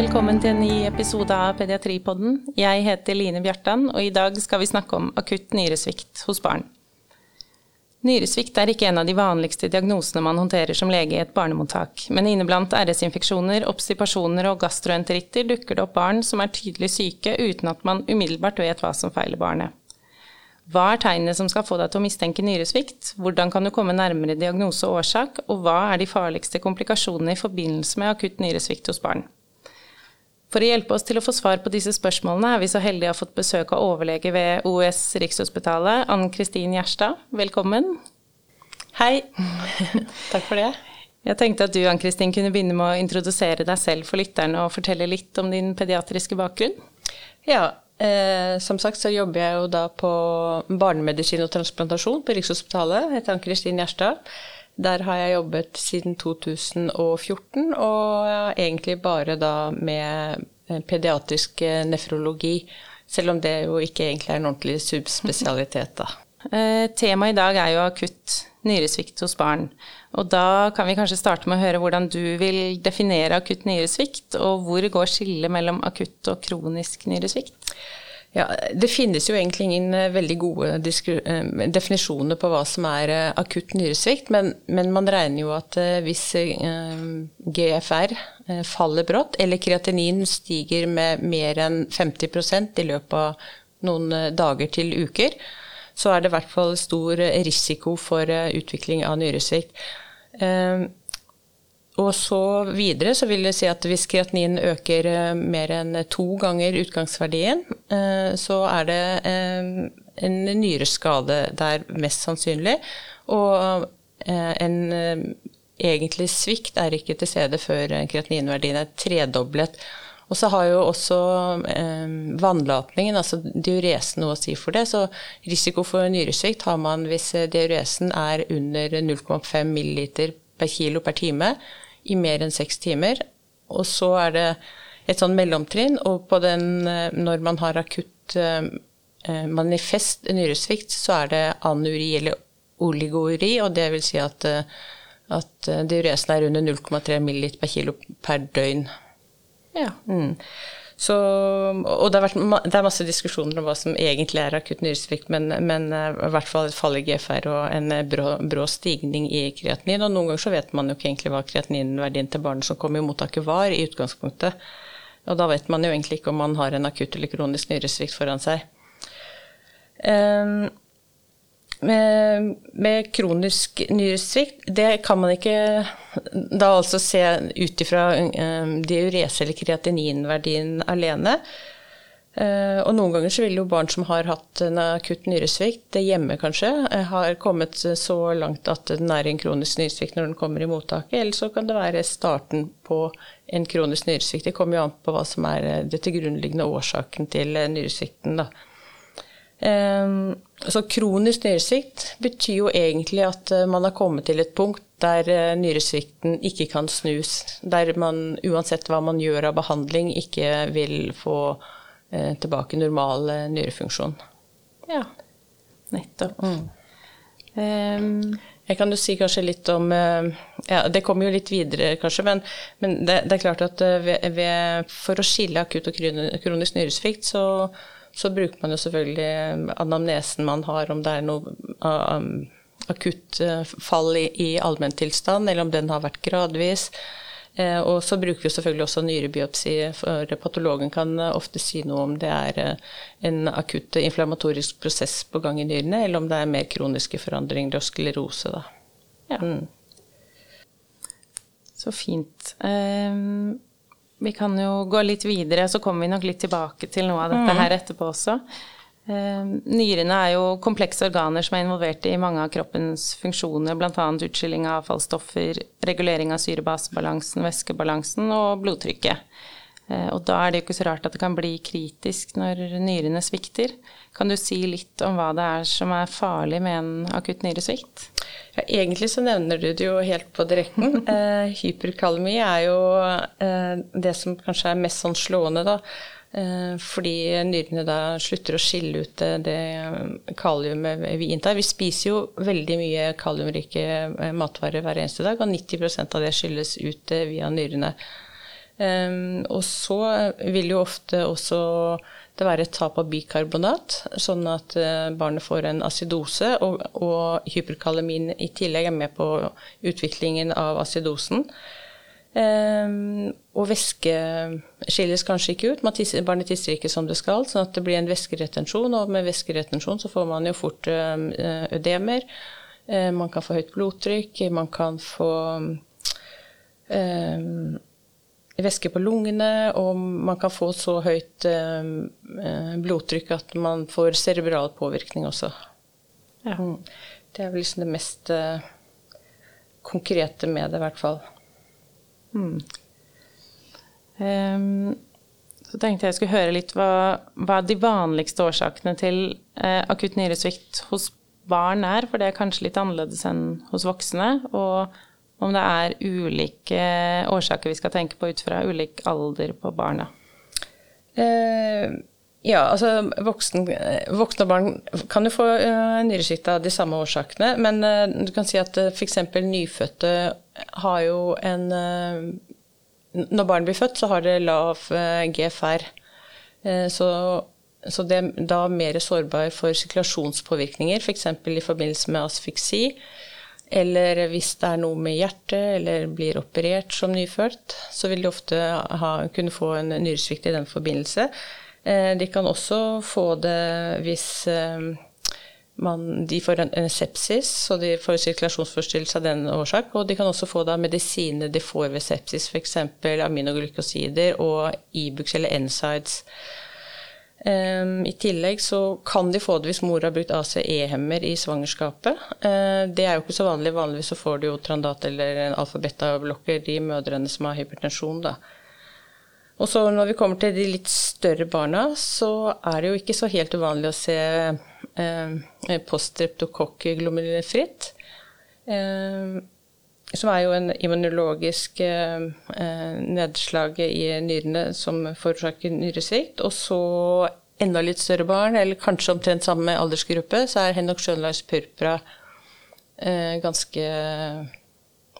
velkommen til en ny episode av Pediatripodden. Jeg heter Line Bjartan, og i dag skal vi snakke om akutt nyresvikt hos barn. Nyresvikt er ikke en av de vanligste diagnosene man håndterer som lege i et barnemottak, men inneblant RS-infeksjoner, obstipasjoner og gastroenteritter dukker det opp barn som er tydelig syke uten at man umiddelbart vet hva som feiler barnet. Hva er tegnene som skal få deg til å mistenke nyresvikt? Hvordan kan du komme nærmere diagnose og årsak? Og hva er de farligste komplikasjonene i forbindelse med akutt nyresvikt hos barn? For å hjelpe oss til å få svar på disse spørsmålene er vi så heldige å ha fått besøk av overlege ved OUS Rikshospitalet, Ann Kristin Gjerstad. Velkommen. Hei. Takk for det. Jeg tenkte at du Ann Kristin, kunne begynne med å introdusere deg selv for lytterne og fortelle litt om din pediatriske bakgrunn. Ja, Eh, som sagt så jobber jeg jo da på barnemedisin og transplantasjon på Rikshospitalet. Jeg heter Ann-Kristin Gjerstad. Der har jeg jobbet siden 2014, og egentlig bare da med eh, pediatrisk eh, nefrologi. Selv om det jo ikke egentlig er en ordentlig subspesialitet, da. Eh, temaet i dag er jo akutt nyresvikt hos barn. Og da kan vi kanskje starte med å høre hvordan du vil definere akutt nyresvikt, og hvor går skillet mellom akutt og kronisk nyresvikt? Ja, Det finnes jo egentlig ingen eh, veldig gode eh, definisjoner på hva som er eh, akutt nyresvikt, men, men man regner jo at hvis GFR faller brått, eller kreatinin stiger med mer enn 50% i løpet av noen dager til uker, så er det i hvert fall stor risiko for utvikling av nyresvikt. Og så videre så vil det si at hvis kreatinin øker eh, mer enn to ganger utgangsverdien, eh, så er det eh, en nyreskade der mest sannsynlig. Og en egentlig svikt er ikke til stede før kreatininverdien er tredoblet. Og så har jo også eh, vannlatningen, altså diuresen, noe å si for det. Så risiko for nyresvikt har man hvis diuresen er under 0,5 ml per kilo per time i mer enn seks timer. Og så er det et sånn mellomtrinn, og på den, eh, når man har akutt eh, eh, manifest nyresvikt, så er det anuri eller oligori, og det vil si at, at diuresen er under 0,3 ml per kilo per døgn. Ja. Mm. Så, og det, vært, det, er masse diskusjoner om hva som egentlig er akutt nyresvikt, men, men, eh, i hvert fall et fall i GFR og en eh, brå, brå, stigning i kreatinin. Og noen ganger så vet man jo ikke egentlig hva kreatininverdien til barnet som kom i mottaket var i utgangspunktet. Og da vet man jo egentlig ikke om man har en akutt eller kronisk nyresvikt foran seg. Um, med, med kronisk nyresvikt, det kan man ikke da altså se ut ifra um, diurese- eller kreatininverdien alene. Uh, og noen ganger så vil jo barn som har hatt en akutt nyresvikt hjemme kanskje, uh, har kommet så langt at den er i en kronisk nyresvikt når den kommer i mottaket, eller så kan det være starten på en kronisk nyresvikt. Det kommer jo an på hva som er uh, det til grunnliggende årsaken til nyresvikten. da. Um, så kronisk nyresvikt betyr jo egentlig at eh, man har kommet til et punkt der eh, nyresvikten ikke kan snus. Der man uansett hva man gjør av behandling, ikke vil få eh, tilbake normal nyrefunksjon. Ja, nettopp. Mm. Um, jeg kan jo si kanskje litt om ja, Det kommer jo litt videre, kanskje, men, men det, det, er klart at ved, ved, for å skille akutt og kronisk nyresvikt, så så bruker man jo selvfølgelig um, anamnesen man har, om det er noe um, akutt uh, fall i, i allmenntilstand, eller om den har vært gradvis. Eh, og så bruker vi selvfølgelig også nyrebiopsi, for patologen kan uh, ofte si noe om det er en akutt inflammatorisk prosess på gang i nyrene, eller om det er mer kroniske forandringer og sklerose. Da. Ja. Mm. Så fint. Um vi kan jo gå litt videre, så kommer vi nok litt tilbake til noe av dette mm. her etterpå også. Eh, nyrene er jo komplekse organer som er involvert i mange av kroppens funksjoner, bl.a. utskilling av avfallsstoffer, regulering av syrebasebalansen, væskebalansen og blodtrykket. Eh, og da er det jo ikke så rart at det kan bli kritisk når nyrene svikter. Kan du si litt om hva det er som er farlig med en akutt nyresvikt? Ja, egentlig så nevner du det jo helt på direkten. Eh, hyperkalmi er jo eh, det som kanskje er mest sånn slående, da. Eh, fordi nyrene da slutter å skille ut det, det kaliumet vi inntar. Vi spiser jo veldig mye kaliumrike eh, matvarer hver eneste dag, og 90% av det skylles ut via nyrene. Og så vil jo ofte også det være et tap av bikarbonat, sånn at uh, barnet får en acidose, og, og hyperkalamin i tillegg er med på utviklingen av acidosen. Um, og væske skilles kanskje ikke ut. Tisser, barnet tisser ikke som det skal, sånn at det blir en væskeretensjon. Og med væskeretensjon så får man jo fort um, ødemer. Um, man kan få høyt blodtrykk, man kan få um, væske på lungene, og man kan få så høyt eh, eh, blodtrykk at man får cerebral påvirkning også. Ja. Mm. Det er vel liksom det mest eh, konkrete med det, i hvert fall. Mm. Um, så tenkte jeg skulle høre litt hva, hva de vanligste årsakene til eh, akutt nyresvikt hos barn er, for det er kanskje litt annerledes enn hos voksne. Og om det er ulike årsaker vi skal tenke på ut fra ulik alder på barna? Eh, ja, altså voksen, voksne barn kan jo få uh, nyresvikt av de samme årsakene. Men uh, du kan si at uh, f.eks. nyfødte har jo en uh, Når barn blir født, så har det lav GFR. så så det er da mer sårbar for sirkulasjonspåvirkninger, f.eks. I forbindelse med asfyksi. Eller hvis det er noe med hjertet eller blir operert som nyfødt, så vil de ofte ha, kunne få en nyresvikt i den forbindelse. Eh, de kan også få det hvis eh, man, de får en, sepsis, så de får sirkulasjonsforstyrrelse av den årsak. Og de kan også få da medisiner de får ved sepsis, f.eks. aminoglykosider og Ibux eller NSIDES. Um, I tillegg så kan de få det hvis mor har brukt ACE-hemmer i svangerskapet. Uh, det er jo ikke så vanlig. Vanligvis så får de jo Trandat eller en alfa-beta-blokker, de mødrene som har hypertensjon. da. Og så når vi kommer til de litt større barna, så er det jo ikke så helt uvanlig å se uh, postreptokokk glomerulefritt. Uh, som er jo en immunologisk eh, eh, nedslag i nyrene som forårsaker nyresvikt. Og så enda litt større barn, eller kanskje omtrent samme aldersgruppe, så er Henok Schönleis purpura eh, ganske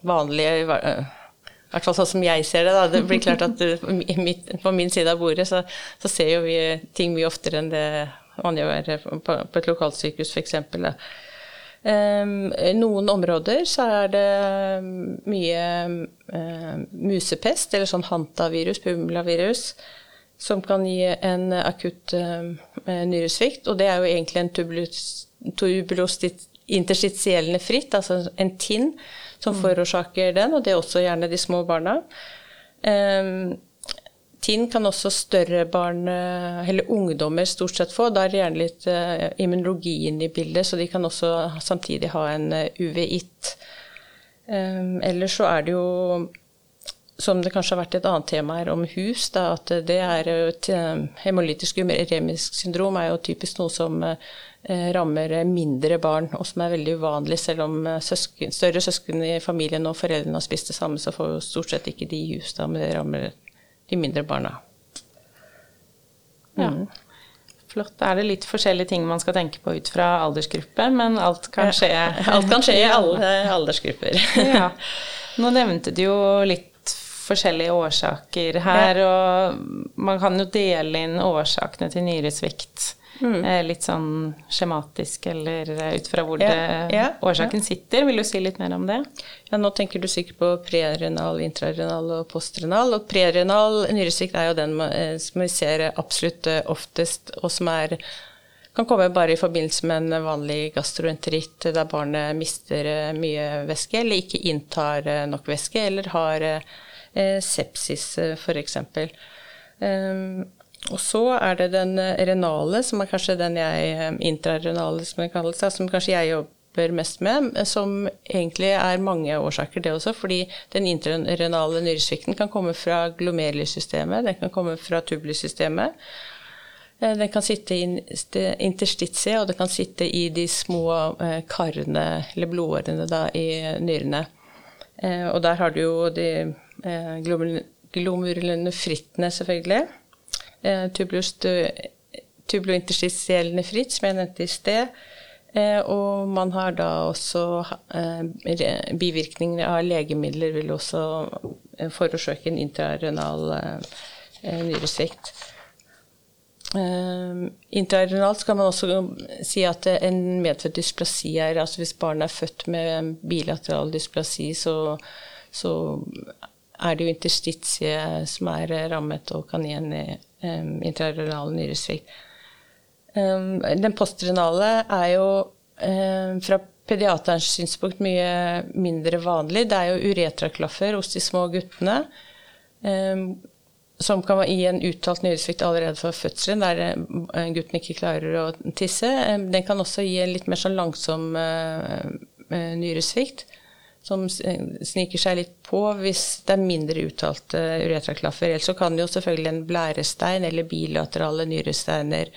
vanlig. I hvert fall sånn som jeg ser det. Da. Det blir klart at På min side av bordet så, så, ser jo vi ting mye oftere enn det man gjør på, på et lokalsykehus, f.eks. Noen områder så er det mye musepest, eller sånn hantavirus, pumlavirus, som kan gi en akutt nyresvikt. Og det er jo egentlig en tubulostit interstitielle fritt, altså en tinn, som mm. forårsaker den, og det er også gjerne de små barna. Tinn kan også større barn, eh, eller ungdommer, stort sett få. Da er det gjerne litt uh, immunologi inne i bildet, så de kan også samtidig ha en eh, UV-IT. Um, ellers så er det jo, som det kanskje har vært et annet tema her, om hus, da, at det er et hemolytisk uremisk syndrom er jo typisk noe som rammer mindre barn, og som er veldig uvanlig. Selv om søsken, større søsken i familien og foreldrene har spist det samme, så får jo stort sett ikke de hus, da, men det rammer de mindre barna. Ja. Mm. Flott. Da er det litt forskjellige ting man skal tenke på ut fra aldersgruppe, men alt kan skje. alt kan skje i alle aldersgrupper. ja. Nå nevnte du jo litt forskjellige årsaker her, og man kan jo dele inn årsakene til nyresvikt Mm. Eh, litt sånn skjematisk, eller eh, ut fra hvor ja, det, ja, årsaken ja. sitter. Vil du si litt mer om det? Ja, Nå tenker du sikkert på prerenal, intrarenal og postrenal. Og prerenal nyresvikt er jo den eh, som vi ser absolutt oftest, og som er kan komme bare i forbindelse med en vanlig gastroenteritt der barnet mister mye væske, eller ikke inntar nok væske, eller har sepsis f.eks. Um, og så er det den renale, som er kanskje den jeg eh, Intrarenale, som det kalles, som kanskje jeg jobber mest med, som egentlig er mange årsaker, det også. Fordi den intrarenale nyresvikten kan komme fra glomerlysystemet, den kan komme fra tubulussystemet. Eh, den kan sitte i interstitie, og det kan sitte i de små eh, karene, eller blodårene, da, i nyrene. Og der har du jo de glomerulene frittene, selvfølgelig. Eh, fritt, som jeg nevnte i sted. Eh, og man har da også eh, bivirkninger av legemidler vil også forårsake en intrarenal nyresvikt. Intrarenalt skal man også si at en medfødt dysplasi er altså Hvis barnet er født med bilateral dysplasi, så, så er det jo interstitiet som er rammet og kan gi en um, intrarenal nyresvikt. Um, den postrenale er jo um, fra pediaterens synspunkt mye mindre vanlig. Det er jo uretraklaffer hos de små guttene som kan gi en uttalt nyresvikt allerede fra fødselen, der eh, gutten ikke klarer å tisse. Den kan også gi en litt mer sånn langsom uh, nyresvikt, som sniker seg litt på hvis det er mindre uttalte uretraklaffer. Ellers så kan jo selvfølgelig en blærestein eller bilaterale nyresteiner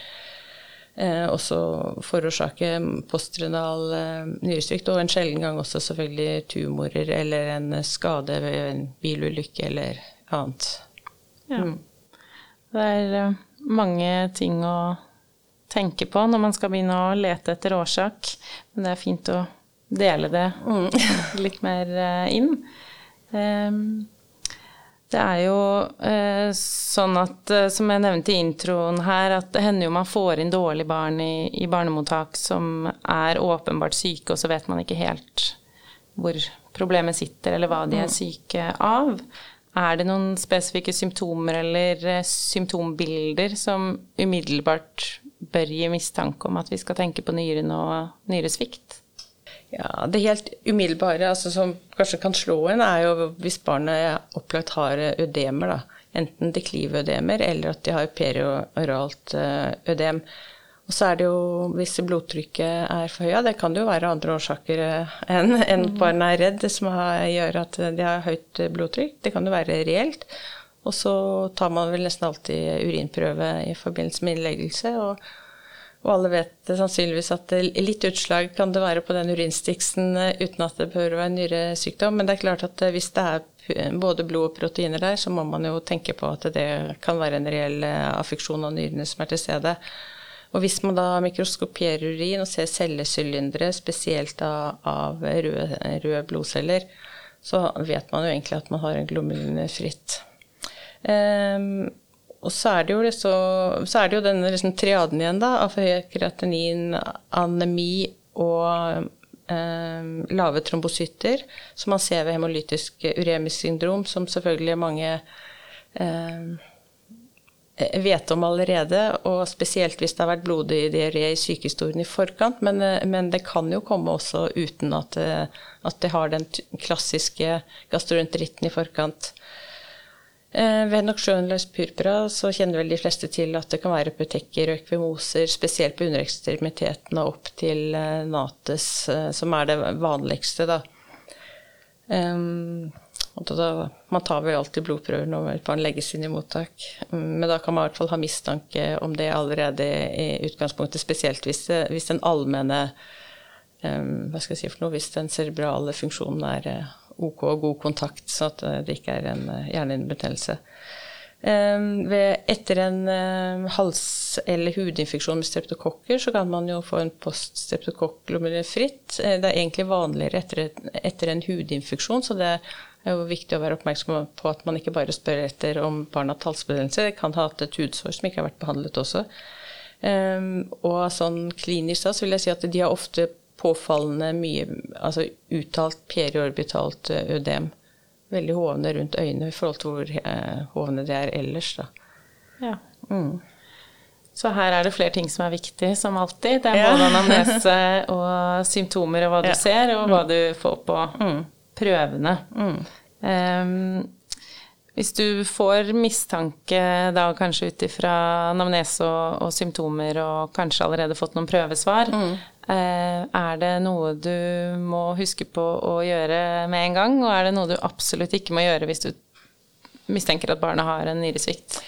eh, også forårsake postrenal eh, nyresvikt, og en sjelden gang også selvfølgelig tumorer eller en skade ved en bilulykke eller annet. Ja. Mm. Det er eh, mange ting å tenke på når man skal begynne å lete etter årsak, men det er fint å dele det mm. litt mer eh, inn. Ehm, det er jo eh, sånn at, som jeg nevnte i introen her, at det hender jo man får inn dårlige barn i, i barnemottak som er åpenbart syke, og så vet man ikke helt hvor problemet sitter, eller hva de er mm. syke av. Er det noen spesifikke symptomer eller eh, symptombilder som umiddelbart bør gi mistanke om at vi skal tenke på nyren og nyresvikt? Ja, Det helt umiddelbare altså, som kanskje kan slå en, er jo hvis barnet opplagt har ødemer. da. Enten dekliveødemer eller at de har perioralt eh, ødem. Og så er det jo hvis blodtrykket er for høyt, det kan jo være andre årsaker eh, enn en barna er redd, som gjør at de har høyt blodtrykk. Det kan jo være reelt. Og så tar man vel nesten alltid urinprøve i forbindelse med innleggelse. Og, og alle vet sannsynligvis at litt utslag kan det være på den urinstiksen eh, uten at det behøver å være nyresykdom. Men det er klart at eh, hvis det er både blod og proteiner der, så må man jo tenke på at det kan være en reell affeksjon av nyrene som er til stede. Og hvis man da mikroskoperer urin og ser cellesylindere, spesielt av, av røde, røde, blodceller, så vet man jo egentlig at man har en glomerulinefritt. Um, og så er det jo, liksom, så er det jo denne liksom triaden igjen, da, av høy kreatinin, anemi og eh, lave trombocytter, som man ser ved hemolytisk uremisk syndrom, som selvfølgelig mange Eh, vet om allerede, og spesielt hvis det har vært blodig diaré i sykehistorien i forkant. Men, eh, men, det kan jo komme også uten at, eh, at det har den klassiske gastroenteritten i forkant. Ved noksjonløs purpura så kjenner vel de fleste til at det kan være petekker og ekvimoser, spesielt på underekstremiteten og opp til nates, som er det vanligste, da. Man tar vel alltid blodprøver når barn legges inn i mottak. Men da kan man i hvert fall ha mistanke om det allerede i utgangspunktet, spesielt hvis, den allmenne Hva skal jeg si for noe, hvis den cerebrale funksjonen er ok og god kontakt, så at uh, det ikke er en uh, hjernehinnebetennelse. Um, etter en uh, hals- eller hudinfeksjon med streptokokker, så kan man jo få en poststreptokokk-glomerulfritt. Det er egentlig vanligere etter, etter en hudinfeksjon, så det er jo viktig å være oppmerksom på at man ikke bare spør etter om barna har halsbetennelse. Det kan ha hatt et hudsår som ikke har vært behandlet også. Um, og sånn klinisk da, så vil jeg si at de har ofte påfallende mye altså uttalt periorbitalt eh, ødem. Veldig hovne rundt øynene i forhold til hvor hovne de er ellers. Da. Ja. Mm. Så her er det flere ting som er viktig, som alltid. Det er både anamnese og symptomer og hva du ja. ser, og hva mm. du får på mm prøvene. Mm. Um, hvis du får mistanke da kanskje ut ifra anamnese og, og, symptomer og kanskje allerede fått noen prøvesvar, mm. Eh, er det noe du må huske på å gjøre med en gang, og er det noe du absolutt ikke må gjøre hvis du mistenker at barnet har en nyresvikt?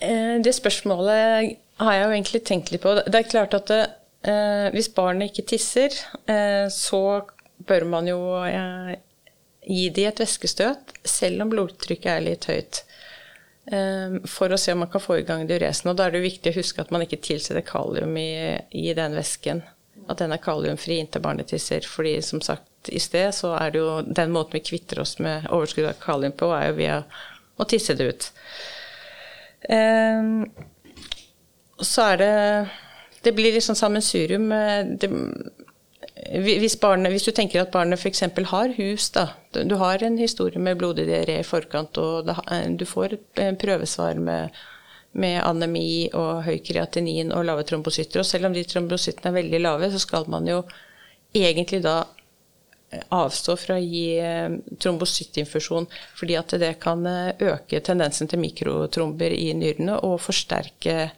Eh, det spørsmålet har jeg jo egentlig tenkt litt på. Det er klart at det, eh, hvis barnet ikke tisser, så bør man jo gi de et væskestøt, selv om blodtrykket er litt høyt. Eh, for å se om man kan få i gang diuresen. Og da er det viktig å huske at man ikke tilsetter kalium i, i den væsken. At den er kaliumfri inntil barnet tisser. Fordi som sagt, i sted, så er det jo den måten vi kvitter oss med overskudd av kalium på, er jo via å tisse det ut. Um, så er det Det blir liksom sammensurium. Det, hvis, barnet, hvis, du tenker at barnet f.eks. har hus, da. Du har en historie med blodig diaré i forkant, og det, du får et prøvesvar med, med anemi og høy kreatinin og lave trombocytter. Og selv om de trombocyttene er veldig lave, så skal man jo egentlig da eh, avstå fra å gi eh, trombocyttinfusjon, fordi at det kan eh, øke tendensen til mikrotromber i nyrene og forsterke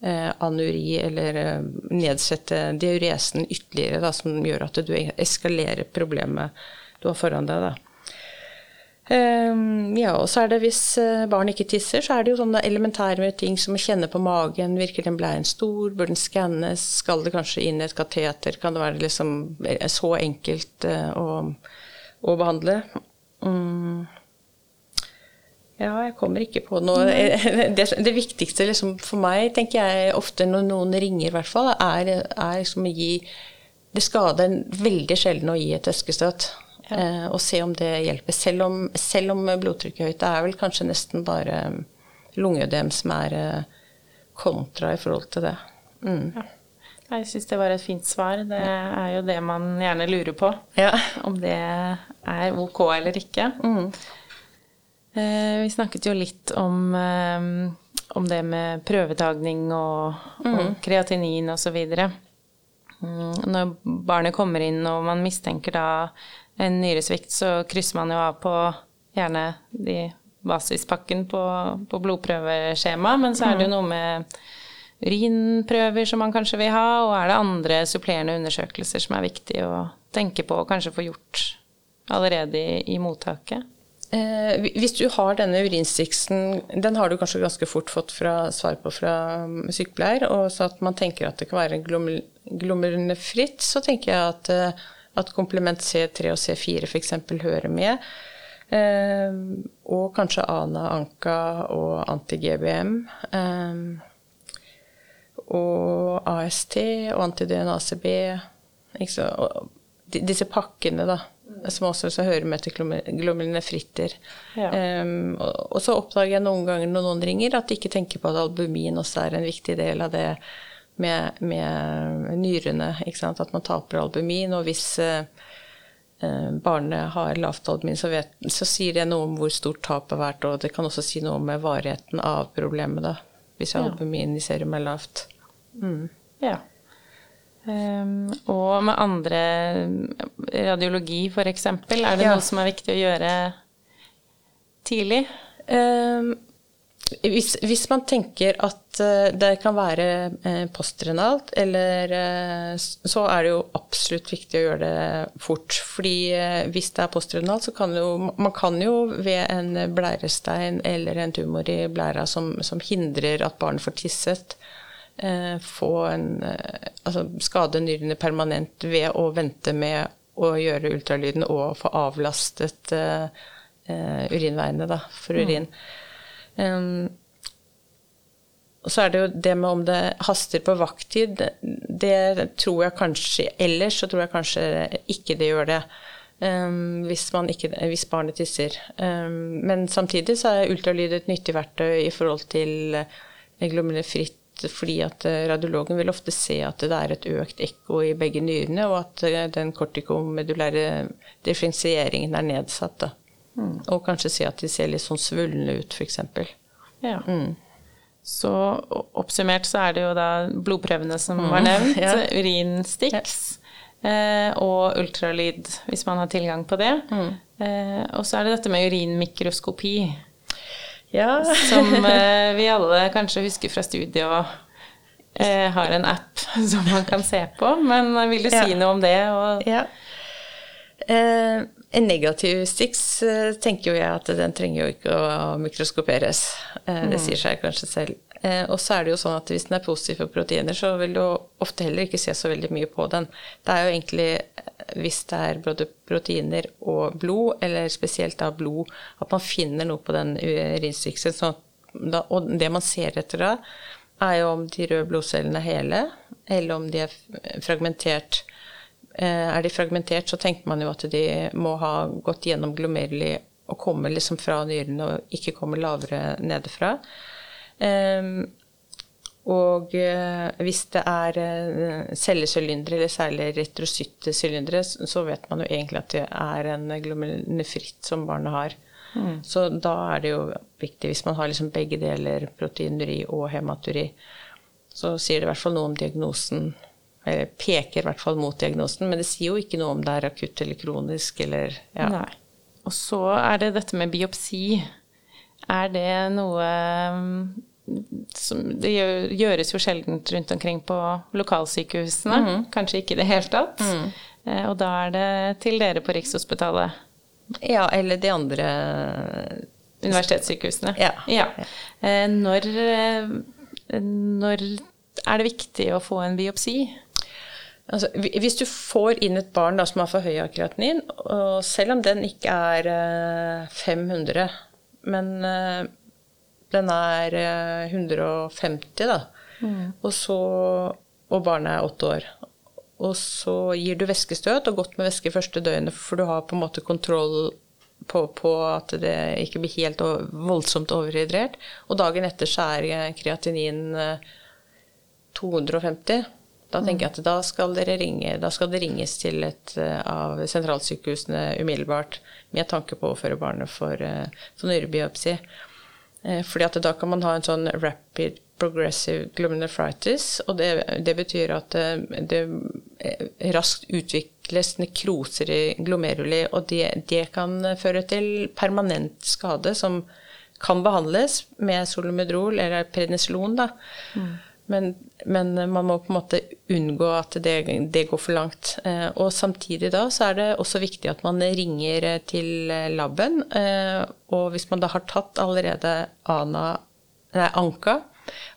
anuri, eller nedsette diuresen ytterligere, da, som gjør at du eskalerer problemet du har foran deg. da. Um, ja, og så er det hvis eh, barn ikke tisser, så er det jo sånne elementære ting som å kjenne på magen. Virker den bleien stor? Bør den skannes? Skal det kanskje inn et kateter? Kan det være liksom eh, så enkelt å, å, behandle? Um, ja, jeg kommer ikke på noe Det, det viktigste liksom for meg, tenker jeg ofte når noen ringer, i hvert fall, er, er liksom å gi Det skader veldig sjelden å gi et øskestøt. Ja. Eh, og se om det hjelper. Selv om, selv om blodtrykket er høyt. Det er vel kanskje nesten bare lungeødem som er eh, kontra i forhold til det. Mm. Ja. Jeg syns det var et fint svar. Det er jo det man gjerne lurer på. Ja. Om det er ok eller ikke. Mm. Eh, vi snakket jo litt om, om det med prøvetagning og, mm. og kreatinin osv. Mm, når barnet kommer inn og man mistenker da en nyresvikt, så krysser man jo av på gjerne de basispakken på, på blodprøveskjema, men så er det jo mm. noe med urinprøver som man kanskje vil ha, og er det andre supplerende undersøkelser som er viktig å tenke på og kanskje få gjort allerede i, i mottaket? Eh, hvis du har denne urinstriksen, den har du kanskje ganske fort fått fra, svar på fra um, sykepleier, og så at man tenker at det kan være glomerulefritt, så tenker jeg at eh, at komplement C3 og C4 f.eks. hører med. Eh, og kanskje ANA, ANKA og anti-GBM. Eh, og AST og anti-DNA-CB. Disse pakkene, da, som også, hører med til glomerulonefritter. Ja. Um, og, og, så oppdager jeg noen ganger når noen ringer, at de ikke tenker på at albumin også er en viktig del av det med, med nyrene. At man taper albumin. Og hvis eh, barnet har lavt albumin, så, vet, så, sier det noe om hvor stort tapet har vært. Og det kan også si noe om varigheten av problemet, da, hvis ja. albumin i serum er lavt. Mm. Ja. Um, og med andre radiologi, f.eks., er det ja. noe som er viktig å gjøre tidlig? Um, hvis, hvis, man tenker at uh, det kan være uh, postrenalt, eller så er det jo absolutt viktig å gjøre det fort. Fordi hvis det er postrenalt, så kan jo man kan jo ved en blærestein eller en tumor i blæra som, som hindrer at barnet får tisset, en Altså skade nyrene permanent ved å vente med å gjøre ultralyden og få avlastet urinveiene da, for urin. Mm. Um, og så er det jo det med om det haster på vakttid, det tror jeg kanskje Ellers så tror jeg kanskje ikke det gjør det. Um, hvis, ikke, hvis, barnet tisser. Um, men samtidig så er ultralyd et nyttig verktøy i forhold til fordi at radiologen vil ofte se at det er et økt ekko i begge nyrene, og at den kortikomedulære differensieringen er nedsatt. Da. Mm. Og kanskje si at de ser litt sånn svulne ut, f.eks. Ja. Mm. Så oppsummert så er det jo da blodprøvene som mm. var nevnt, ja. urinstiks ja. eh, og ultralyd, hvis man har tilgang på det. Mm. Eh, og så er det dette med urinmikroskopi. Ja. som eh, vi alle kanskje husker fra studiet og eh, har en app som man kan se på. Men vil du si noe om det? Og... Ja. Eh, en negativ Stix eh, tenker jo jeg at den trenger jo ikke å mikroskoperes. Eh, det mm. sier seg kanskje selv. Eh, og så er det jo sånn at hvis den er positiv for proteiner, så vil du ofte heller ikke se så veldig mye på den. Det er jo egentlig hvis det er både proteiner og blod, eller spesielt av blod, at man finner noe på den urinstriksen. Og det man ser etter da, er jo om de røde blodcellene er hele, eller om de er fragmentert Eh, er de fragmentert, så tenker man jo at de må ha gått gjennom glomerlig og komme liksom fra nyrene og ikke komme lavere nedefra. Um, og uh, hvis det er uh, cellesylindere, eller særlig retrocytte sylindere, så vet man jo egentlig at det er en glomenefritt som barnet har. Mm. Så da er det jo viktig, hvis man har liksom begge deler, proteinuri og hematuri, så sier det i hvert fall noe om diagnosen eller peker i hvert fall mot diagnosen, men det sier jo ikke noe om det er akutt eller kronisk eller ja. Nei. Og så er det dette med biopsi. Er det noe mm, som Det gjøres jo sjelden rundt omkring på lokalsykehusene. Mm. Kanskje ikke i det hele tatt. Mm. Eh, og da er det til dere på Rikshospitalet. Ja, eller de andre Universitetssykehusene. Ja. ja. Eh, når, eh, når er det viktig å få en biopsi? Altså, hvis du får inn et barn da, som har for høy akreatinin, og selv om den ikke er 500, eh, men eh, den er 150, eh, da, mm. og, så, og barnet er åtte år, og så gir du væskestøt og godt med væske første døgnet, for du har på en måte kontroll på, på, at det ikke blir helt voldsomt overhydrert. Og dagen etter så er kreatinin 250. Da tenker jeg at da skal, ringe, da skal det ringes til et eh, av sentralsykehusene umiddelbart med tanke på å føre barnet for, eh, for nyrebiopsi. Eh, fordi at da kan man ha en sånn rapid progressive glomerulonephritis, og det, det, betyr at det, det raskt utvikles nekroser i glomeruli, og det, det, kan føre til permanent skade som kan behandles med solomedrol eller prednisolon. Mm. Men, men, man må på en måte unngå at det, det, går for langt. Eh, og samtidig da så er det også viktig at man ringer til laben. Eh, og hvis man da har tatt allerede ANA, nei, ANKA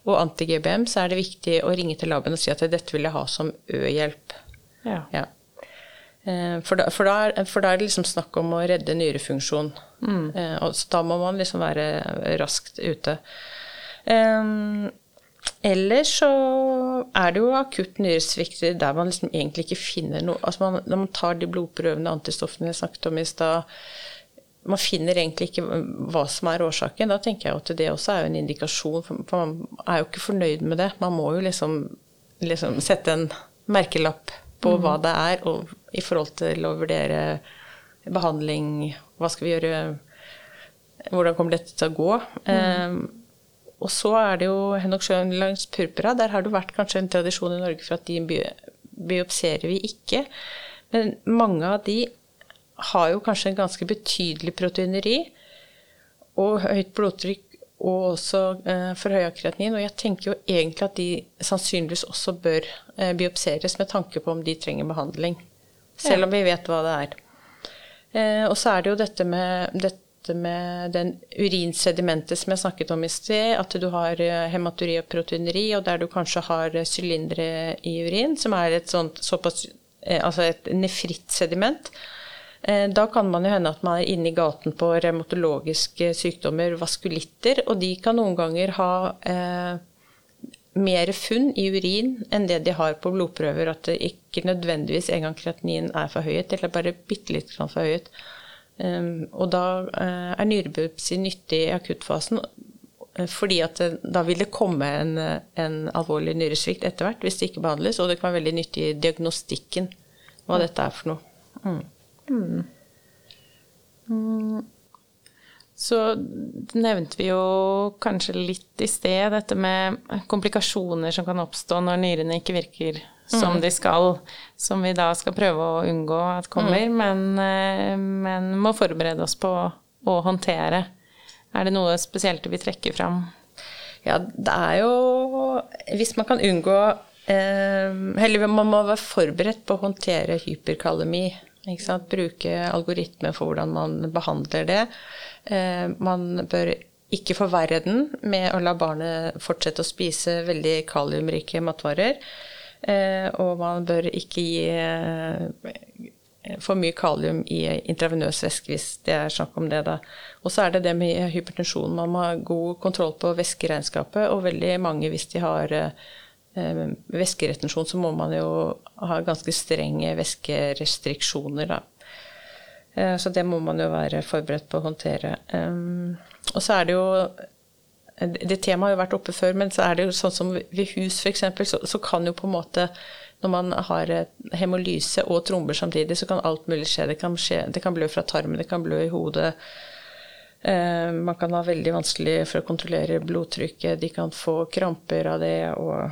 og anti-GBM, så er det viktig å ringe til laben og si at dette vil jeg ha som ø-hjelp. Ja. Ja. Eh, for, da, for, da for, da, er, det liksom snakk om å redde nyrefunksjon. Mm. Eh, så da må man liksom være raskt ute. Um, Ellers så er det jo akutt nyresvikt der man liksom egentlig ikke finner noe altså man, Når man tar de blodprøvene, antistoffene jeg snakket om i stad Man finner egentlig ikke hva som er årsaken. Da tenker jeg at det også er en indikasjon, for man er jo ikke fornøyd med det. Man må jo liksom, liksom sette en merkelapp på mm. hva det er, og i forhold til å vurdere behandling, hva skal vi gjøre, hvordan kommer dette til å gå. Mm. Um, og så er det jo Henok Sjøen langs purpura. Der har det vært kanskje en tradisjon i Norge for at de biopserer vi ikke. Men mange av de har jo kanskje en ganske betydelig proteineri og høyt blodtrykk og også eh, forhøya kreatinin. Og jeg tenker jo egentlig at de sannsynligvis også bør eh, biopseres med tanke på om de trenger behandling. Selv om vi vet hva det er. Eh, og så er det jo dette med dette dette med den urinsedimentet som jeg snakket om i sted, at du har eh, hematuri og proteineri, og der du kanskje har eh, sylindere i urin, som er et sånt såpass eh, Altså et nefritt sediment. Da kan man jo hende at man er inne i gaten på revmatologiske sykdommer, vaskulitter, og de kan noen ganger ha eh, mer funn i urin enn det de har på blodprøver. At det ikke nødvendigvis engang kreatinin er forhøyet, eller bare bitte litt forhøyet. Ehm, og da eh, er nyrebiopsi nyttig i akuttfasen, eh, fordi at da vil det komme en, en alvorlig nyresvikt etter hvert hvis det ikke behandles, og det kan være veldig nyttig i diagnostikken hva dette er for noe. Mm. Mm. Mm. Så nevnte vi jo kanskje litt i sted dette med komplikasjoner som kan oppstå når nyrene ikke virker som mm. de skal, som vi da skal prøve å unngå at kommer, mm. men, eh, men, må forberede oss på å håndtere. Er det noe spesielt vi trekker fram? Ja, det er jo Hvis man kan unngå eh, Eller man må være forberedt på å håndtere hyperkalemi. Bruke algoritmer for hvordan man behandler det. Eh, man bør ikke forverre den med å la barnet fortsette å spise veldig kaliumrike matvarer. Eh, og man bør ikke gi eh, for mye kalium i intravenøs væske hvis det er snakk om det. da. Og så er det det med hypertensjon. Man må ha god kontroll på væskeregnskapet, og veldig mange hvis de har eh, væskeretensjon, så må man jo ha ganske strenge væskerestriksjoner, da. Så det må man jo være forberedt på å håndtere. Og så er det jo Det temaet har jo vært oppe før, men så er det jo sånn som ved hus f.eks., så, så kan jo på en måte når man har hemolyse og tromber samtidig, så kan alt mulig skje. Det kan, skje, det kan blø fra tarmen, det kan blø i hodet. Eh, man kan ha veldig vanskelig for å kontrollere blodtrykket. De kan få kramper av det og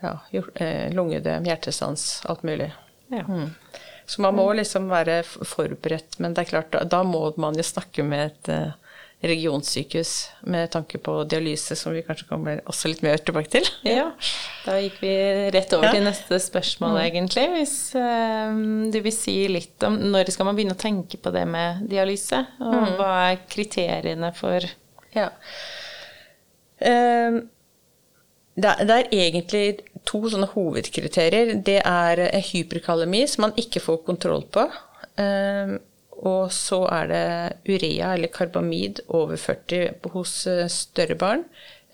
ja, eh, lungedem, hjertestans, alt mulig. Ja. Mm. Så man må liksom være forberedt. Men det er klart, da må man jo snakke med et eh, regionsykehus med tanke på dialyse, som vi kanskje kommer også litt mer tilbake til. Ja, da gikk vi rett over til neste spørsmål, mm. egentlig. Hvis um, du vil si litt om når skal man begynne å tenke på det med dialyse? Og mm. hva er kriteriene for Ja. Um, det, er, det er egentlig to sånne hovedkriterier. Det er hyperkalemi, som man ikke får kontroll på. Um, og så er det urea eller karbamid over 40 hos eh, større barn.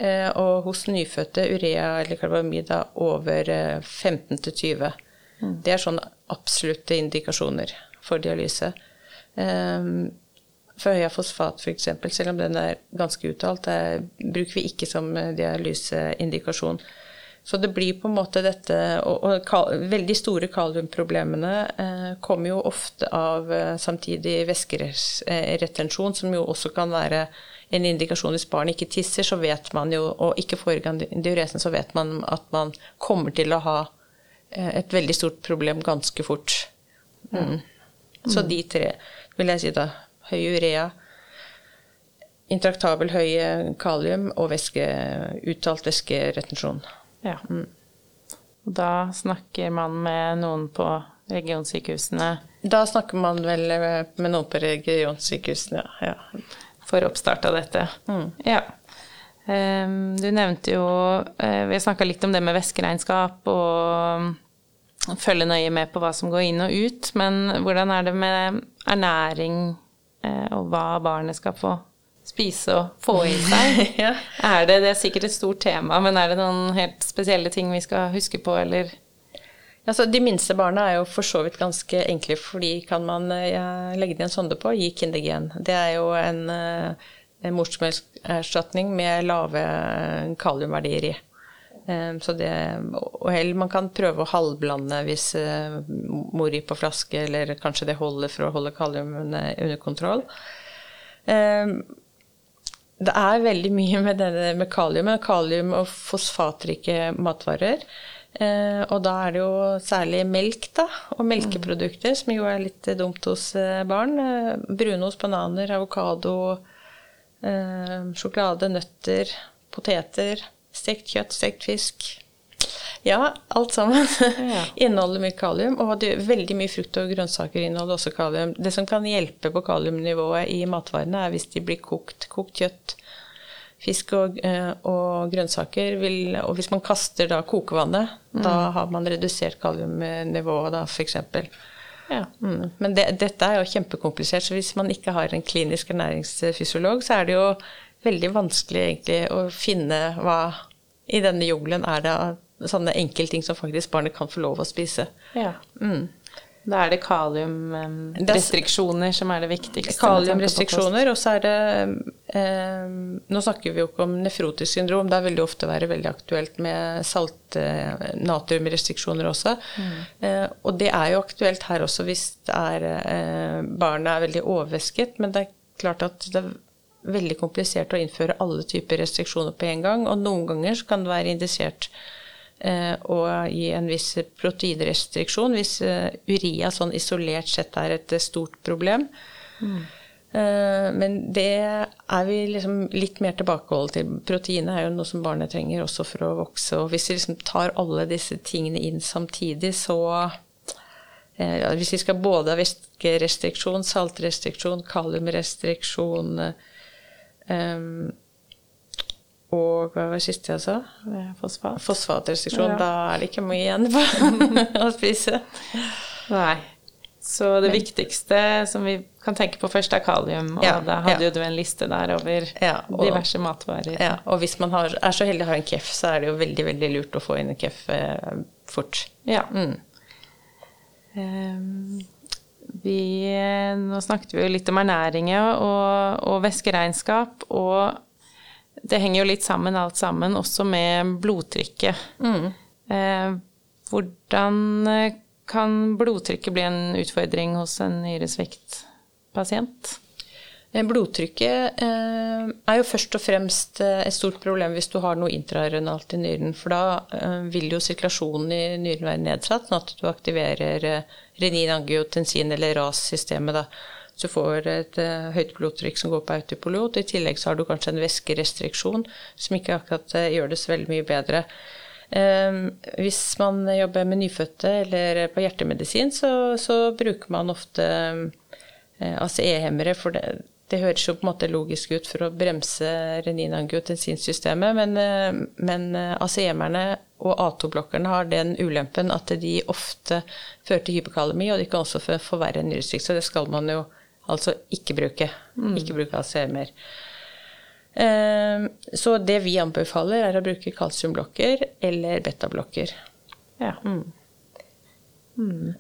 Uh, og hos nyfødte urea eller karbamid over 15 til 20. Mm. Det er sånne absolutte indikasjoner for dialyse. Forhøya for høya fosfat f.eks., selv om den er ganske uttalt, bruker vi ikke som dialyseindikasjon. Så det blir på en måte dette Og, og kal, veldig store kaliumproblemene eh, kommer jo ofte av eh, samtidig væskeretensjon, som jo også kan være en indikasjon hvis barn ikke tisser, så vet man jo, og ikke får i gang diuresen, så vet man at man kommer til å ha eh, et veldig stort problem ganske fort. Mm. Så de tre vil jeg si da høy urea, intraktabel høy kalium og væske, uttalt væskeretensjon. Ja. Mm. Og da snakker man med noen på regionsykehusene? Da snakker man vel med noen på regionsykehusene, ja. ja. For oppstart av dette. Mm. Ja. Um, du nevnte jo uh, Vi har snakka litt om det med væskeregnskap og følge nøye med på hva som går inn og ut, men hvordan er det med ernæring uh, og hva barnet skal få spise og få i seg. ja. Er det, det er sikkert et stort tema, men er det noen helt spesielle ting vi skal huske på, eller? Altså, de minste barna er jo for så vidt ganske enkle, fordi kan man ja, legge det en sonde på gi Kindergen. Det er jo en, eh, en morsmelkerstatning med lave kaliumverdier i. Eh, så det, og heller man kan prøve å halvblande hvis eh, mor gir på flaske, eller kanskje det holder for å holde kaliumet under kontroll det er veldig mye med, denne, med kalium, kalium og fosfatrike matvarer. Eh, og da er det jo særlig melk da, og melkeprodukter, som jo er litt dumt hos eh, barn. Eh, brunost, bananer, avokado, eh, sjokolade, nøtter, poteter, stekt kjøtt, stekt fisk. Ja, alt sammen ja. inneholder mye kalium. Og det, veldig mye frukt og grønnsaker inneholder også kalium. Det som kan hjelpe på kaliumnivået i matvarene, er hvis de blir kokt. Kokt kjøtt, fisk og, eh, og grønnsaker vil Og hvis man kaster da kokevannet, mm. da har man redusert kaliumnivået, da, f.eks. Ja. Mm. Men det, dette er jo kjempekomplisert, så hvis man ikke har en klinisk ernæringsfysiolog, så er det jo veldig vanskelig egentlig å finne hva i denne jungelen er det sånne enkeltting som faktisk barnet kan få lov å spise. Ja. Mm. Da er det kaliumrestriksjoner som er det viktigste. Kaliumrestriksjoner, og så er det eh, Nå snakker vi jo ikke om nefrotisk syndrom, der vil det ofte være veldig aktuelt med salt-natriumrestriksjoner eh, også. Mm. Eh, og det er jo aktuelt her også hvis er, eh, barnet er veldig overvæsket, men det er klart at det er veldig komplisert å innføre alle typer restriksjoner på en gang, og noen ganger så kan det være indisert og gi en viss proteinrestriksjon hvis urea uria sånn isolert sett er et eh, stort problem. Mm. Men det er vi liksom litt mer tilbakeholdne til. Proteinet er jo noe som barnet trenger også for å vokse. Og hvis vi liksom tar alle disse tingene inn samtidig, så ja, Hvis vi skal både ha væskerestriksjon, saltrestriksjon, kaliumrestriksjon um, og hva var det siste jeg sa? Fosfat. Fosfatrestriksjon. Ja. Da er det ikke mye igjen å spise. Nei. Så det Men, viktigste som vi kan tenke på først, er kalium. Og ja, da hadde ja. jo du en liste der over ja, og, diverse matvarer. Ja, og hvis man har, er så heldig å ha en KEF, så er det jo veldig, veldig lurt å få inn en KEF eh, fort. Ja. Mm. Um, vi, nå snakket vi jo litt om ernæring og, og væskeregnskap, og det henger jo litt sammen alt sammen, også med blodtrykket. Mm. Eh, hvordan kan blodtrykket bli en utfordring hos en nyresviktpasient? Eh, blodtrykket eh, er jo først og fremst eh, et stort problem hvis du har noe intrarenalt i nyren. For da vil jo sirkulasjonen i nyren være nedsatt, sånn at du aktiverer renin, angiotensin eller RAS-systemet. Så du får et høyt blodtrykk som går på autopilot. I tillegg så har du kanskje en væskerestriksjon som ikke akkurat gjør det så veldig mye bedre. Ehm, hvis man jobber med nyfødte eller på hjertemedisin, så, så bruker man ofte eh, ACE-hemmere. For det, det, høres jo på en måte logisk ut for å bremse renin-angiotensinsystemet, men, men ACE-hemmerne og A2-blokkerne har den ulempen at de ofte fører til hypokalemi, og de kan også forverre nyresvikt. Så det skal man jo altså ikke bruke. Mm. Ikke bruke ACE-hemmer. Ehm, så det vi anbefaler, er å bruke kalsiumblokker eller betablokker. Ja. Mm. Mm.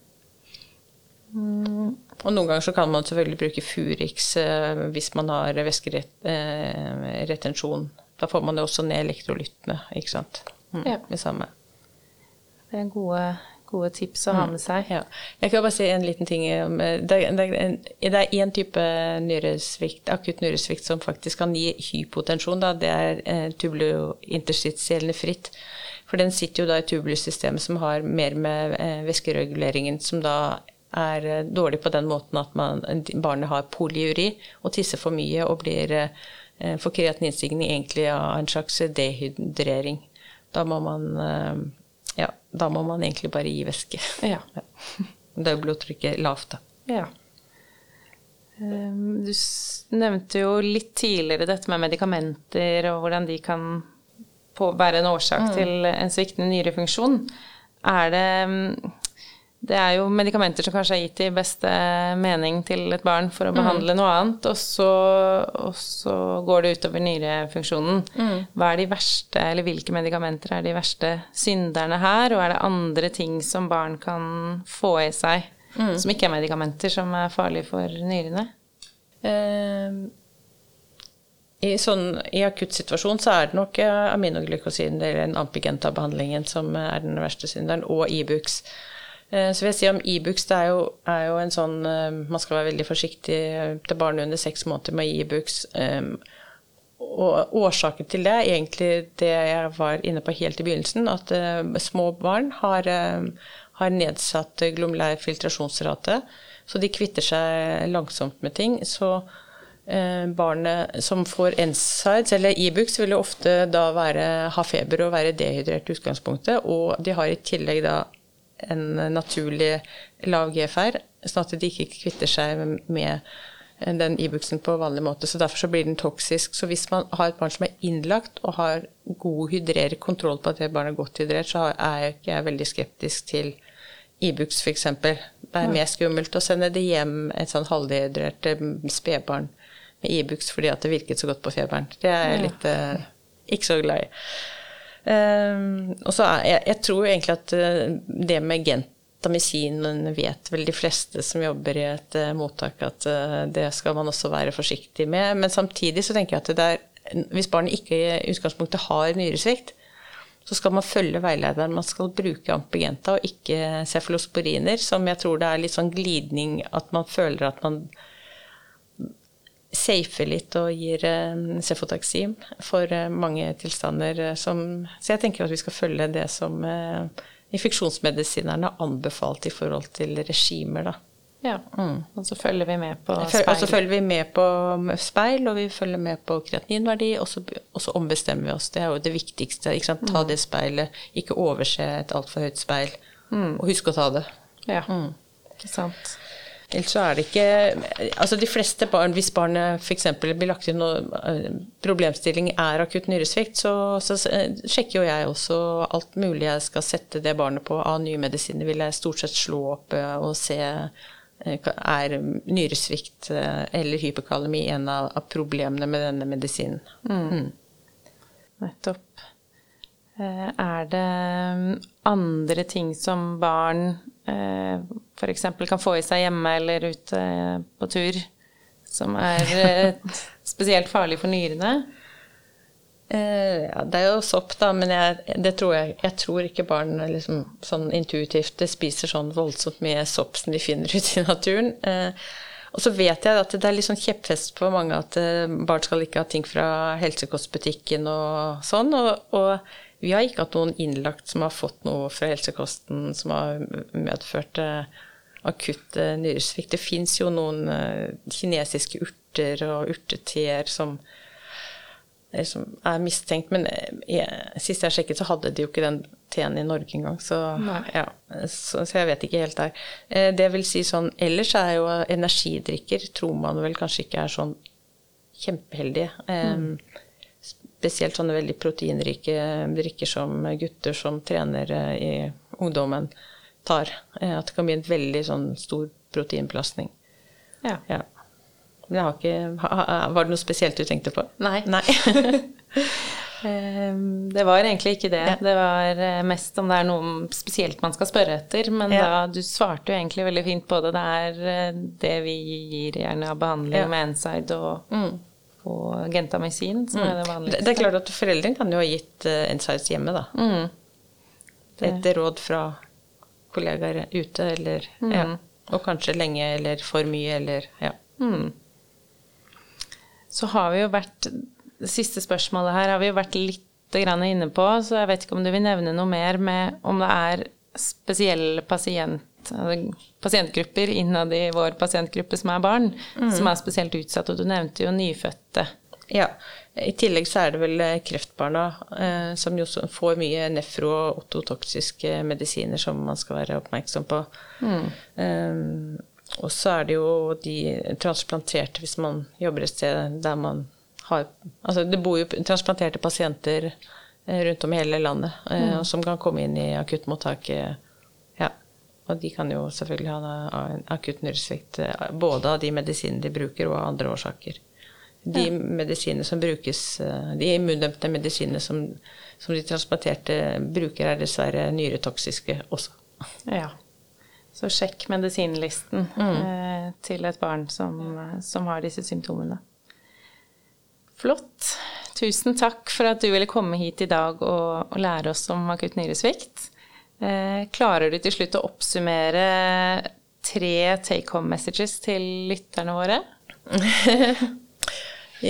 Og noen ganger så kan man selvfølgelig bruke Furix eh, hvis man har væskeretensjon. Eh, da får man jo også ned elektrolyttene, ikke sant. Mm, ja. Det samme. Det er gode gode tips å ha mm. med seg. Ja. Jeg kan bare si en liten ting. Det er én type nyresvikt, akutt nyresvikt som faktisk kan gi hypotensjon. Da. Det er eh, tubulointerstitielle fritt. For den sitter jo da i tubulussystemet som har mer med eh, væskereguleringen, som da er eh, dårlig på den måten at man, barnet har polyuri og tisser for mye og blir får kreatininstigning egentlig av en slags dehydrering. Da må man ja, da må man egentlig bare gi væske. Ja. Da er blodtrykket lavt, da. Ja. Ehm, du nevnte jo litt tidligere dette med medikamenter og hvordan de kan være en årsak mm. til en sviktende nyrefunksjon. Er det det er jo medikamenter som kanskje er gitt i beste mening til et barn for å mm. behandle mm. noe annet, og så, og så, går det utover nyrefunksjonen. Mm. Hva er de verste, eller hvilke medikamenter er de verste synderne her, og er det andre ting som barn kan få i seg mm. som ikke er medikamenter, som er farlige for nyrene? Uh, i, sånn, I akuttsituasjon så er det nok aminoglykosin eller en ampigenta-behandlingen som er den verste synderen, og Ibux. E Eh, så vil jeg si om Ibux, e det er jo, er jo, en sånn eh, Man skal være veldig forsiktig til barn under seks måneder med Ibux. E og årsaken til det er egentlig det jeg var inne på helt i begynnelsen, at små barn har, har nedsatt glomulær filtrasjonsrate, så de kvitter seg langsomt med ting. Så barnet som får NSIDES, eller Ibux, e vil jo ofte da være, ha feber og være dehydrert i utgangspunktet, og de har i tillegg da en naturlig lav GFR, sånn at de ikke kvitter seg med den Ibux-en på vanlig måte. så Derfor så blir den toksisk. Så hvis man har et barn som er innlagt og har god hydrere, kontroll på at det barnet er godt hydrert, så er jeg ikke veldig skeptisk til Ibux f.eks. Det er mer skummelt å sende det hjem et sånn halvdehydrert eh, spedbarn med Ibux fordi at det virket så godt på feberen. Det er jeg litt uh, ikke så glad i. Um, og så jeg, jeg, tror egentlig at uh, det med gentamisin vet vel de fleste som jobber i et uh, mottak, at uh, det skal man også være forsiktig med. Men samtidig så tenker jeg at er, hvis barnet ikke i utgangspunktet har nyresvikt, så skal man følge veilederen. Man skal bruke ampigenta og ikke cefalosporiner, som jeg tror det er litt sånn glidning at man føler at man safer litt og gir eh, cefotaxim for eh, mange tilstander eh, som Så jeg tenker at vi skal følge det som infeksjonsmedisinerne har anbefalt i forhold til regimer, da. Ja, mm. og så følger vi med på speil. Og så følger vi med på speil, og vi følger med på kreatininverdi, og så, og så ombestemmer vi oss. Det er jo det viktigste. Ta mm. det speilet, ikke overse et altfor høyt speil. Mm. Og husk å ta det. Ja, mm. ikke sant. Ellers så er det ikke Altså de fleste barn, hvis barnet f.eks. blir lagt inn noe eh, problemstilling er akutt nyresvikt, så, så, eh, sjekker jo jeg også alt mulig jeg skal sette det barnet på av nye medisiner. Vil jeg stort sett slå opp eh, og se er nyresvikt eller hyperkalemi en av, av problemene med denne medisinen. Mm. Nettopp. Er det mm, andre ting som barn f.eks. kan få i seg hjemme eller ute på tur, som er spesielt farlig for nyrene? Eh, ja, det er jo sopp, da, men jeg, det tror jeg, jeg tror ikke barn liksom, sånn intuitivt spiser sånn voldsomt mye sopp som de finner ute i naturen. Eh, og så vet jeg at det er litt sånn kjepphest på mange at eh, barn skal ikke ha ting fra helsekostbutikken og sånn. Og, og, vi har ikke hatt noen innlagt som har fått noe fra helsekosten som har medført eh, akutt eh, nyresvikt. Det fins jo noen eh, kinesiske urter og urteteer som som er mistenkt. Men jeg, sist jeg sjekket, så hadde de jo ikke den teen i Norge engang. Så, ja, så, så, jeg vet ikke helt der. Det vil si sånn Ellers er jo energidrikker tror man vel kanskje ikke er sånn kjempeheldige. Mm. Spesielt sånne veldig proteinrike drikker som gutter som trener eh, i ungdommen, tar. At det kan bli en veldig sånn stor proteinbelastning. Ja. ja. Ikke, var det noe spesielt du tenkte på? Nei. Nei. Ehm, det var egentlig ikke det. Ja. Det var eh, mest om det er noe spesielt man skal spørre etter. Men ja. da, du svarte jo egentlig veldig fint på det. Det er eh, det vi gir gjerne av behandling med Enside og, mm. Og gentamycin, som mm. er det vanligste. Det, er klart at foreldrene kan jo ha gitt uh, insights hjemme, da. Mm. Etter råd fra kollegaer ute, eller ja. Mm. Og kanskje lenge, eller for mye, eller ja. Mm så har vi jo vært Det siste spørsmålet her har vi jo vært litt inne på, så jeg vet ikke om du vil nevne noe mer med om det er spesielle pasient, pasientgrupper innad i vår pasientgruppe som er barn, mm. som er spesielt utsatt. Og du nevnte jo nyfødte. Ja. I tillegg så er det vel eh, kreftbarna eh, som jo får mye nefro- og ototoksiske medisiner som man skal være oppmerksom på. Mm. Eh, og så er det jo de transplanterte, hvis man jobber et sted der man har Altså det bor jo transplanterte pasienter eh, rundt om i hele landet eh, mm. som kan komme inn i akuttmottaket. Og de kan jo selvfølgelig ha en akutt nyresvikt eh, både av de medisinene de bruker, og av andre årsaker. De ja. medisinene som brukes, de immundempte medisinene som, som de transplanterte bruker, er dessverre nyretoksiske også. Ja. Så sjekk medisinlisten mm. eh, til et barn som, som, har disse symptomene. Flott. Tusen takk for at du ville komme hit i dag og, og lære oss om akutt nyresvikt. Eh, klarer du til slutt å oppsummere tre take home messages til lytterne våre?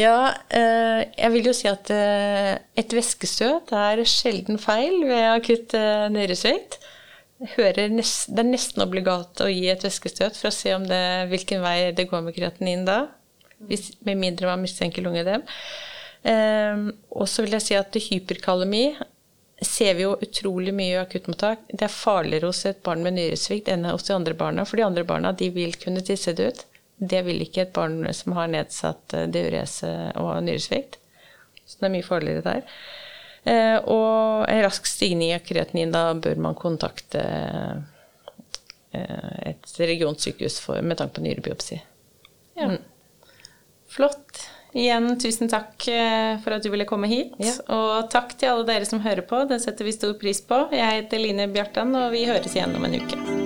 ja, eh, jeg vil jo si at eh, et væskestøt er sjelden feil ved akutt nyresvikt nest, det er nesten obligat å gi et væskestøt for å se det, hvilken vei det går med kreatinin da. Hvis, med mindre man mistenker lungedem. Um, og så vil jeg si at hyperkalemi ser vi jo utrolig mye i akuttmottak. Det er farligere hos et barn med nyresvikt enn hos de andre barna. For de andre barna de vil kunne tisse det ut. Det vil ikke et barn som har nedsatt eh, diurese og nyresvikt. Så det er mye farligere der. Eh, og en rask stigning i akkuratnin, da bør man kontakte eh, et regionsykehus for, med tanke på nyrebiopsi. Ja. Mm. Flott. Igjen tusen takk eh, for at du ville komme hit. Ja. Og takk til alle dere som hører på. Det setter vi stor pris på. Jeg heter Line Bjartan, og vi høres igjen om en uke.